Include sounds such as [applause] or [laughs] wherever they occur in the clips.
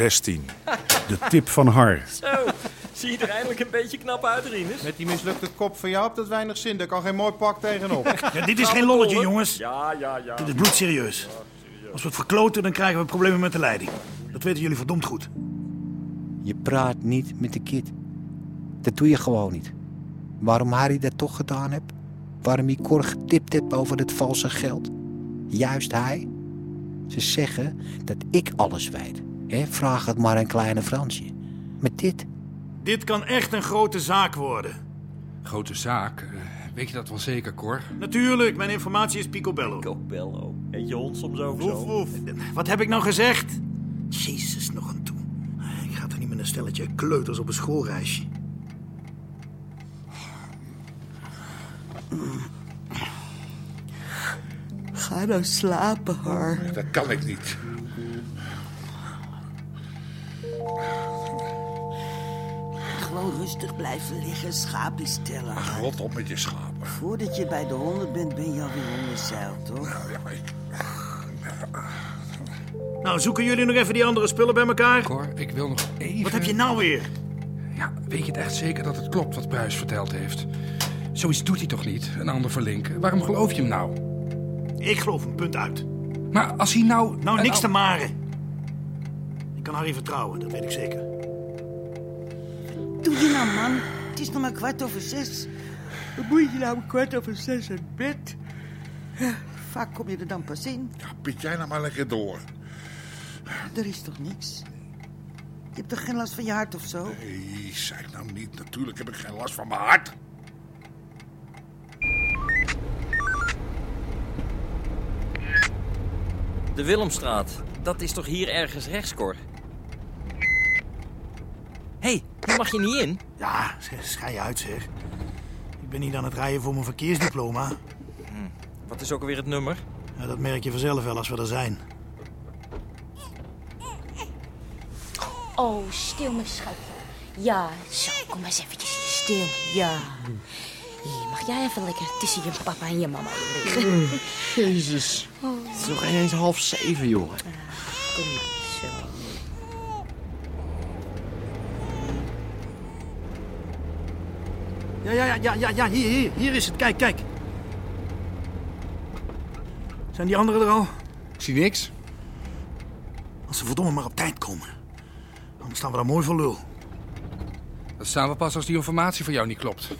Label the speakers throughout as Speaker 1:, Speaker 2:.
Speaker 1: 16. De tip van Har.
Speaker 2: Zo, zie je er eindelijk een beetje knap uit, Rinus?
Speaker 3: Met die mislukte kop van jou hebt dat weinig zin. Daar kan geen mooi pak tegenop. [laughs]
Speaker 4: Ja, dit is geen lolletje, jongens.
Speaker 2: Ja, ja, ja.
Speaker 4: Dit is bloedserieus. Als we het verkloten, dan krijgen we problemen met de leiding. Dat weten jullie verdomd goed.
Speaker 5: Je praat niet met de kid. Dat doe je gewoon niet. Waarom Harry dat toch gedaan hebt? Waarom hij Cor getipt hebt over het valse geld? Juist hij? Ze zeggen dat ik alles weet. Hè? Vraag het maar aan kleine Fransje. Met dit?
Speaker 4: Dit kan echt een grote zaak worden.
Speaker 6: Grote zaak. Eh, weet je dat wel zeker, Cor?
Speaker 4: Natuurlijk, mijn informatie is picobello.
Speaker 2: Cobello. Eet je hond soms ook zo?
Speaker 4: Wat heb ik nou gezegd? Jezus, nog een toe. Ik ga toch niet met een stelletje kleuters op een schoolreisje.
Speaker 7: Ga nou slapen, Har.
Speaker 8: Dat kan ik niet.
Speaker 7: Gewoon rustig blijven liggen, schaapjes tellen. Har.
Speaker 8: Rot op met je schapen.
Speaker 7: Voordat je bij de honderd bent, ben je alweer omgezeild, toch?
Speaker 8: Nou ja, ik...
Speaker 4: Nou, zoeken jullie nog even die andere spullen bij elkaar?
Speaker 6: Cor, ik wil nog even...
Speaker 4: Wat heb je nou weer?
Speaker 6: Ja, weet je het echt zeker dat het klopt wat Pruis verteld heeft? Zoiets doet hij toch niet, een ander verlinken? Waarom geloof je hem nou?
Speaker 4: Ik geloof een punt uit.
Speaker 6: Maar als hij nou...
Speaker 4: Nou, niks te
Speaker 6: nou-
Speaker 4: maren. Ik kan Harry vertrouwen, dat weet ik zeker.
Speaker 7: Doe je nou, man? Het is nog maar kwart over zes. Dan moet je nou om kwart over zes uit bed. Vaak kom je er dan pas in.
Speaker 8: Ja, Piet jij nou maar lekker door.
Speaker 7: Er is toch niks? Je hebt toch geen last van je hart of zo?
Speaker 8: Nee, zeg nou niet. Natuurlijk heb ik geen last van mijn hart.
Speaker 2: De Willemstraat. Dat is toch hier ergens rechts, Cor? Mag je niet in.
Speaker 4: Ja, schei uit, zeg. Ik ben niet aan het rijden voor mijn verkeersdiploma.
Speaker 2: Wat is ook alweer het nummer?
Speaker 4: Ja, dat merk je vanzelf wel als we er zijn.
Speaker 9: Oh, stil mijn schatje. Ja, zo, kom maar eens eventjes hier stil. Ja. Hier, mag jij even lekker tussen je papa en je mama liggen?
Speaker 10: Jezus. Het is nog ineens half zeven, jongen.
Speaker 9: Kom maar,
Speaker 4: Ja, ja, ja, ja, ja, hier, hier, hier is het. Kijk, kijk. Zijn die anderen er al?
Speaker 6: Ik zie niks.
Speaker 4: Als ze verdomme maar op tijd komen. Dan staan we daar mooi voor lul.
Speaker 6: Dat staan we pas als die informatie van jou niet klopt.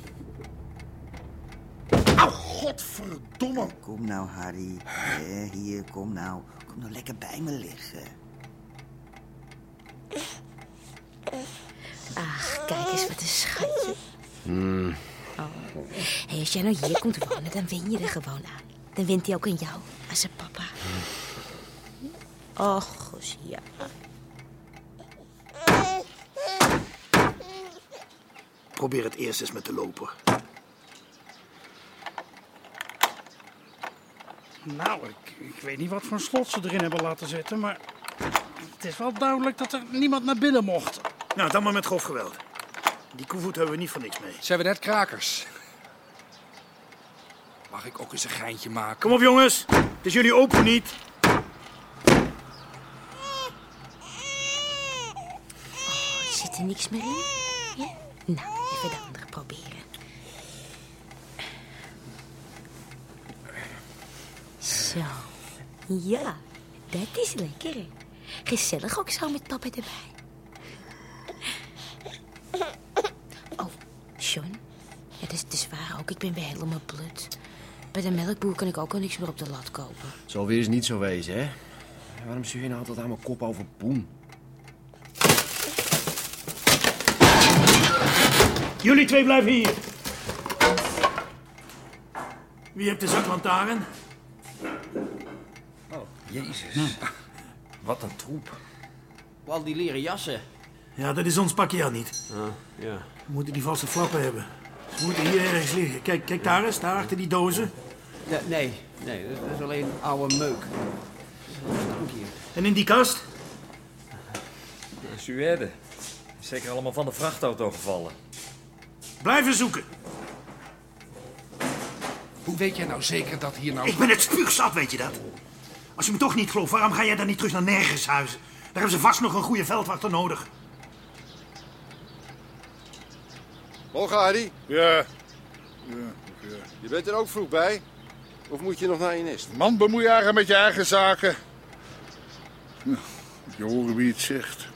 Speaker 8: Au, godverdomme.
Speaker 7: Kom nou, Harry. Eh, hier, kom nou. Kom nou lekker bij me liggen.
Speaker 9: Ach, kijk eens wat een schatje. Oh. Hey, als jij nou hier komt wonen, dan win je er gewoon aan. Dan wint hij ook aan jou, aan zijn papa. Och, ja.
Speaker 4: Probeer het eerst eens met de loper.
Speaker 11: Nou, ik, ik weet niet wat voor slot ze erin hebben laten zetten, maar het is wel duidelijk dat er niemand naar binnen mocht.
Speaker 4: Nou, dan maar met grof geweld. Die koevoet hebben we niet voor niks mee.
Speaker 6: Zijn we net krakers? Mag ik ook eens een geintje maken?
Speaker 4: Kom op, jongens. Het is jullie ook of niet?
Speaker 9: Zit er niks meer in? Ja? Nou, even de andere proberen. Zo. Ja, dat is lekker. Gezellig ook zo met papa erbij. Oh, Ja, dat is, dat is waar ook. Ik ben weer helemaal blut. Bij de melkboer kan ik ook al niks meer op de lat kopen.
Speaker 10: Zal weer eens niet zo wezen, hè? Waarom stuur je nou altijd aan mijn kop over poen?
Speaker 4: Jullie twee blijven hier. Wie heeft de zaklantaarn?
Speaker 2: Oh, jezus. Wat een troep.
Speaker 10: Al die leren jassen.
Speaker 4: Ja, dat is ons pakje al niet.
Speaker 10: Ah, ja.
Speaker 4: We moeten die valse flappen hebben. Ze moeten hier ergens liggen. Kijk, kijk daar eens, daar achter die dozen.
Speaker 10: Ja, nee, nee, dat is alleen oude meuk. Dank hier.
Speaker 4: En in die kast?
Speaker 2: Suède. Zeker allemaal van de vrachtauto gevallen.
Speaker 4: Blijven zoeken.
Speaker 6: Hoe weet jij nou zeker dat hier nou...
Speaker 4: Ik ben het spuugzat, weet je dat? Als je me toch niet gelooft, waarom ga jij dan niet terug naar Nergenshuizen? Daar hebben ze vast nog een goede veldwachter nodig.
Speaker 12: Morgen, Harry.
Speaker 8: Ja. Ja, ja.
Speaker 12: Je bent er ook vroeg bij? Of moet je nog naar je nest?
Speaker 8: Man, bemoei je eigen met je eigen zaken. Nou, moet je horen wie het zegt.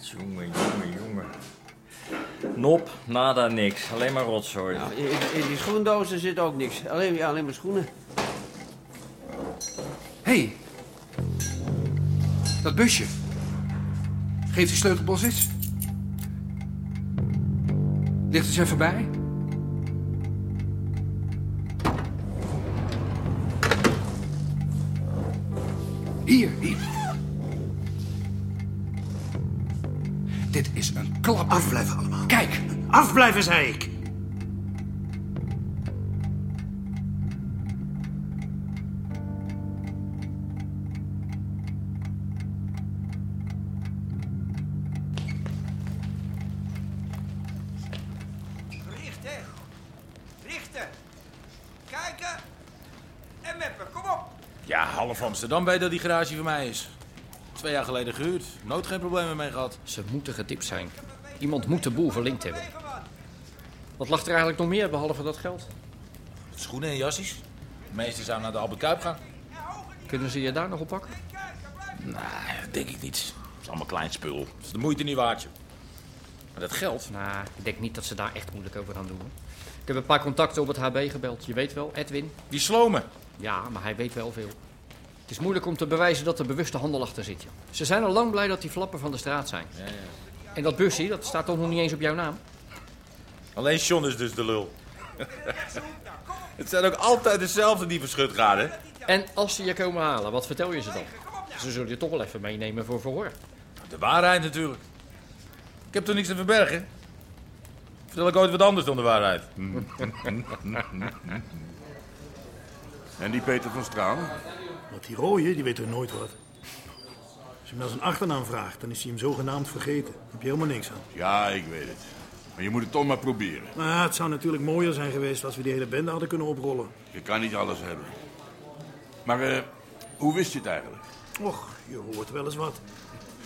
Speaker 2: Jongen, jongen, jongen. Nop, nada, niks. Alleen maar rotzooi.
Speaker 10: Nou, in, in die schoendozen zit ook niks. Alleen, ja, alleen maar schoenen.
Speaker 6: Hé. Hey. Dat busje. Geef die sleutelbos eens. Ligt eens even bij. Hier, hier. Dit is een klap.
Speaker 4: Afblijven allemaal.
Speaker 6: Kijk.
Speaker 4: Afblijven, zei ik.
Speaker 13: Half Amsterdam weet dat die garage van mij is. Twee jaar geleden gehuurd. Nooit geen problemen mee gehad.
Speaker 14: Ze moeten getipt zijn. Iemand moet de boel verlinkt hebben. Wat lag er eigenlijk nog meer behalve dat geld?
Speaker 13: Schoenen en jassies. De meeste zouden naar de Albert Kuip gaan.
Speaker 14: Kunnen ze je daar nog op pakken?
Speaker 13: Nee, dat denk ik niet. Het is allemaal klein spul. Het is de moeite niet waard, joh. Maar dat geld...
Speaker 14: Nou, ik denk niet dat ze daar echt moeilijk over gaan doen. hoor. Ik heb een paar contacten op het HB gebeld. Je weet wel, Edwin.
Speaker 13: Die slomen.
Speaker 14: Ja, maar hij weet wel veel. Het is moeilijk om te bewijzen dat er bewuste handel achter zit. joh. Ze zijn al lang blij dat die flappen van de straat zijn.
Speaker 13: Ja, ja.
Speaker 14: En dat busje, dat staat toch nog niet eens op jouw naam?
Speaker 13: Alleen John is dus de lul. [laughs] het zijn ook altijd dezelfde die verschut gaan, hè?
Speaker 14: En als ze je komen halen, wat vertel je ze dan? Ze zullen je toch wel even meenemen voor verhoor.
Speaker 13: De waarheid natuurlijk. Ik heb toch niks te verbergen? Vertel ik ooit wat anders dan de waarheid? [laughs]
Speaker 8: En die Peter van Stralen?
Speaker 4: Want die rooie, die weet er nooit wat. Als je hem naar zijn achternaam vraagt, dan is hij hem zogenaamd vergeten. Daar heb je helemaal niks aan.
Speaker 8: Ja, ik weet het. Maar je moet het toch maar proberen.
Speaker 4: Maar het zou natuurlijk mooier zijn geweest als we die hele bende hadden kunnen oprollen.
Speaker 8: Je kan niet alles hebben. Maar eh, hoe wist je het eigenlijk?
Speaker 4: Och, je hoort wel eens wat.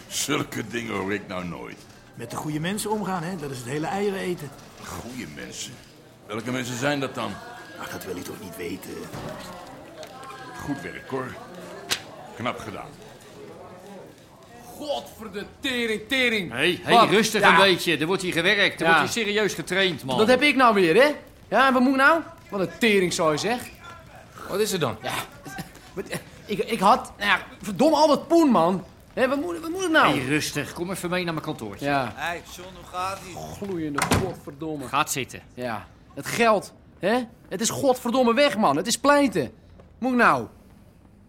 Speaker 8: Zulke dingen hoor ik nou nooit.
Speaker 4: Met de goede mensen omgaan, hè? dat is het hele eieren eten.
Speaker 8: Goeie mensen. Welke mensen zijn dat dan?
Speaker 4: Ach, dat wil je toch niet weten?
Speaker 8: Goed werk, hoor. Knap gedaan.
Speaker 11: Godverde tering, tering.
Speaker 14: Hé, hey,
Speaker 11: Wat?
Speaker 14: rustig
Speaker 11: Ja.
Speaker 14: een beetje. Er wordt hier gewerkt. Er
Speaker 11: Ja.
Speaker 14: wordt hier serieus getraind, man.
Speaker 11: Dat heb ik nou weer, hè? Ja, en wat moet ik nou? Wat een tering, zou je zeg.
Speaker 13: Wat is er dan?
Speaker 11: Ja, wat- ik, ik had... Nou ja, verdomme al dat poen, man. Hé, wat, moet, wat moet ik nou?
Speaker 14: Hey, rustig. Kom even mee naar mijn kantoortje.
Speaker 11: Ja,
Speaker 15: Hé, hey, John, hoe gaat ie?
Speaker 11: gloeiende godverdomme.
Speaker 14: Gaat zitten.
Speaker 11: Ja, het geld, hè? Het is godverdomme weg, man. Het is pleiten. Moet ik nou?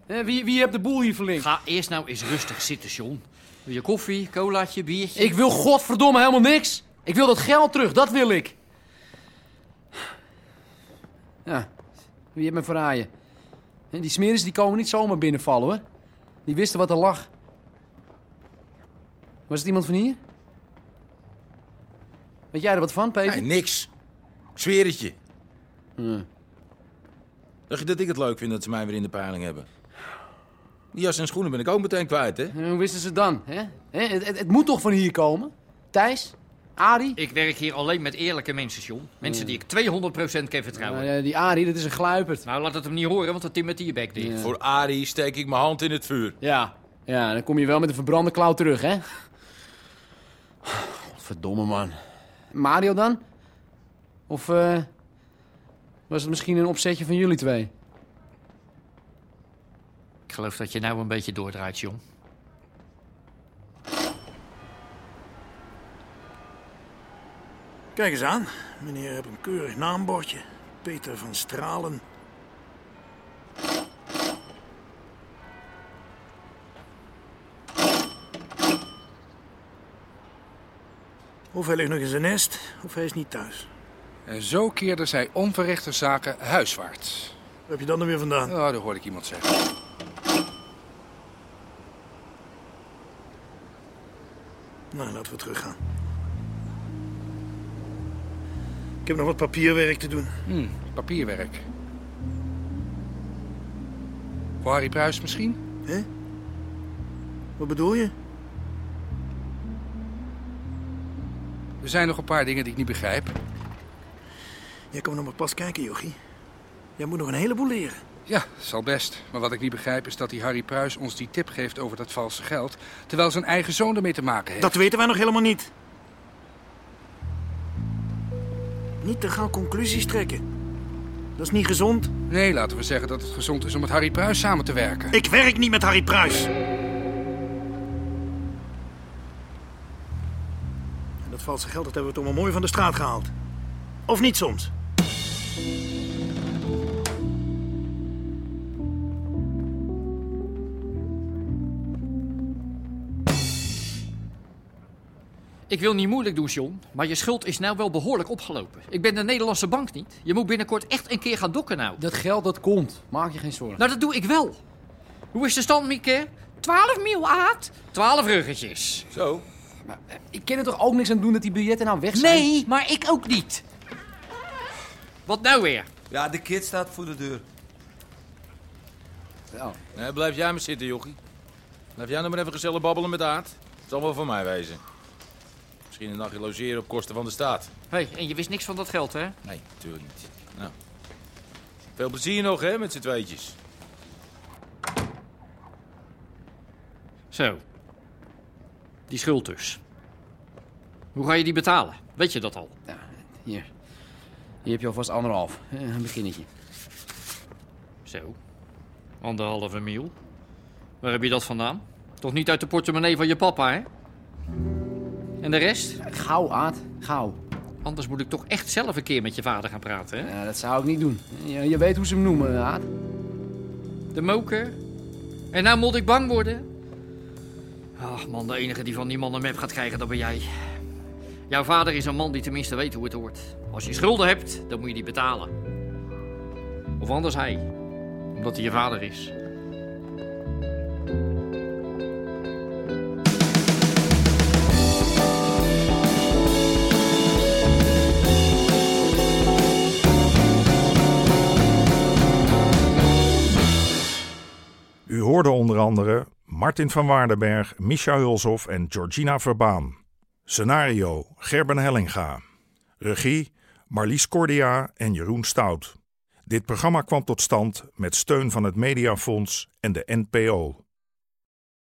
Speaker 11: Hè, wie, wie heeft de boel hier verlinkt?
Speaker 14: Ga eerst nou eens rustig zitten, John. Wil je koffie, colaatje, biertje?
Speaker 11: Ik wil godverdomme helemaal niks. Ik wil dat geld terug, dat wil ik. Ja, wie heeft me verraaien? Hè, Die smeris die komen niet zomaar binnenvallen, hoor. Die wisten wat er lag. Was het iemand van hier? Weet jij er wat van, Peter?
Speaker 13: Nee, niks. Ik zweer het je.
Speaker 11: Ja.
Speaker 13: Dacht je dat ik het leuk vind dat ze mij weer in de peiling hebben? Die jas en schoenen ben ik ook meteen kwijt, hè?
Speaker 11: En hoe wisten ze dan? Hè? Hè, Het, het, het moet toch van hier komen? Thijs? Arie?
Speaker 14: Ik werk hier alleen met eerlijke mensen, John. Mensen die ik 200% kan vertrouwen.
Speaker 11: Nou, ja, die Arie, dat is een gluiperd.
Speaker 14: Nou, laat het hem niet horen, want dan timmert je bek dicht.
Speaker 13: Voor Arie steek ik mijn hand in het vuur.
Speaker 11: Ja. Ja, dan kom je wel met een verbrande klauw terug, hè? Verdomme, man. Mario dan? Of eh, was het misschien een opzetje van jullie twee?
Speaker 14: Ik geloof dat je nou een beetje doordraait, jong.
Speaker 4: Kijk eens aan. Meneer heeft een keurig naambordje. Peter van Stralen. Of hij ligt nog in zijn nest, of hij is niet thuis.
Speaker 6: En zo keerde zij onverrichte zaken huiswaarts.
Speaker 4: Waar heb je dat nou weer vandaan?
Speaker 6: Ja, dat hoorde ik iemand zeggen.
Speaker 4: Nou, laten we teruggaan. Ik heb nog wat papierwerk te doen.
Speaker 6: Hm, papierwerk. Voor Harry Pruis misschien?
Speaker 4: Hé? Wat bedoel je?
Speaker 6: Er zijn nog een paar dingen die ik niet begrijp.
Speaker 4: Jij komt nog maar pas kijken, Jochie. Jij moet nog een heleboel leren.
Speaker 6: Ja, zal best. Maar wat ik niet begrijp is dat die Harry Pruis ons die tip geeft over dat valse geld... terwijl zijn eigen zoon ermee te maken heeft.
Speaker 4: Dat weten wij nog helemaal niet. Niet te gauw conclusies trekken. Dat is niet gezond.
Speaker 6: Nee, laten we zeggen dat het gezond is om met Harry Pruis samen te werken.
Speaker 4: Ik werk niet met Harry Pruis. En dat valse geld dat hebben we toch maar mooi van de straat gehaald. Of niet soms?
Speaker 14: Ik wil niet moeilijk doen, John, maar je schuld is nou wel behoorlijk opgelopen. Ik ben de Nederlandse bank niet. Je moet binnenkort echt een keer gaan dokken nou.
Speaker 11: Dat geld, dat komt. Maak je geen zorgen.
Speaker 14: Nou, dat doe ik wel. Hoe is de stand, Mieke? 12 mil aard. 12 ruggetjes.
Speaker 13: Zo.
Speaker 11: Maar, eh, ik kan er toch ook niks aan doen dat die biljetten nou weg zijn?
Speaker 14: Nee, maar ik ook niet. Wat nou weer?
Speaker 15: Ja, de kid staat voor de deur.
Speaker 11: Ja.
Speaker 13: Nee, blijf jij maar zitten, jochie. Blijf jij nou maar even gezellig babbelen met Aard. Het zal wel van mij wezen. Misschien een nachtje logeren op kosten van de staat.
Speaker 14: Hé, hey, en je wist niks van dat geld, hè?
Speaker 13: Nee, natuurlijk niet. Nou. Veel plezier nog, hè, met z'n tweetjes.
Speaker 14: Zo. Die schuld dus. Hoe ga je die betalen? Weet je dat al?
Speaker 11: Ja, hier. Hier heb je alvast anderhalf. Eh, Een beginnetje.
Speaker 14: Zo. Anderhalve mil. Waar heb je dat vandaan? Toch niet uit de portemonnee van je papa, hè? En de rest?
Speaker 11: Gauw, Aad. Gauw.
Speaker 14: Anders moet ik toch echt zelf een keer met je vader gaan praten, hè?
Speaker 11: Ja, dat zou ik niet doen. Je, je weet hoe ze hem noemen, Aad.
Speaker 14: De moker. En nou moet ik bang worden. Ach man, de enige die van die man een map gaat krijgen, dat ben jij. Jouw vader is een man die tenminste weet hoe het hoort. Als je schulden hebt, dan moet je die betalen. Of anders hij. Omdat hij je vader is.
Speaker 1: U hoorde onder andere Martin van Waardenberg, Misha Hulshoff en Georgina Verbaan. Scenario Gerben Hellinga. Regie Marlies Cordia en Jeroen Stout. Dit programma kwam tot stand met steun van het Mediafonds en de NPO.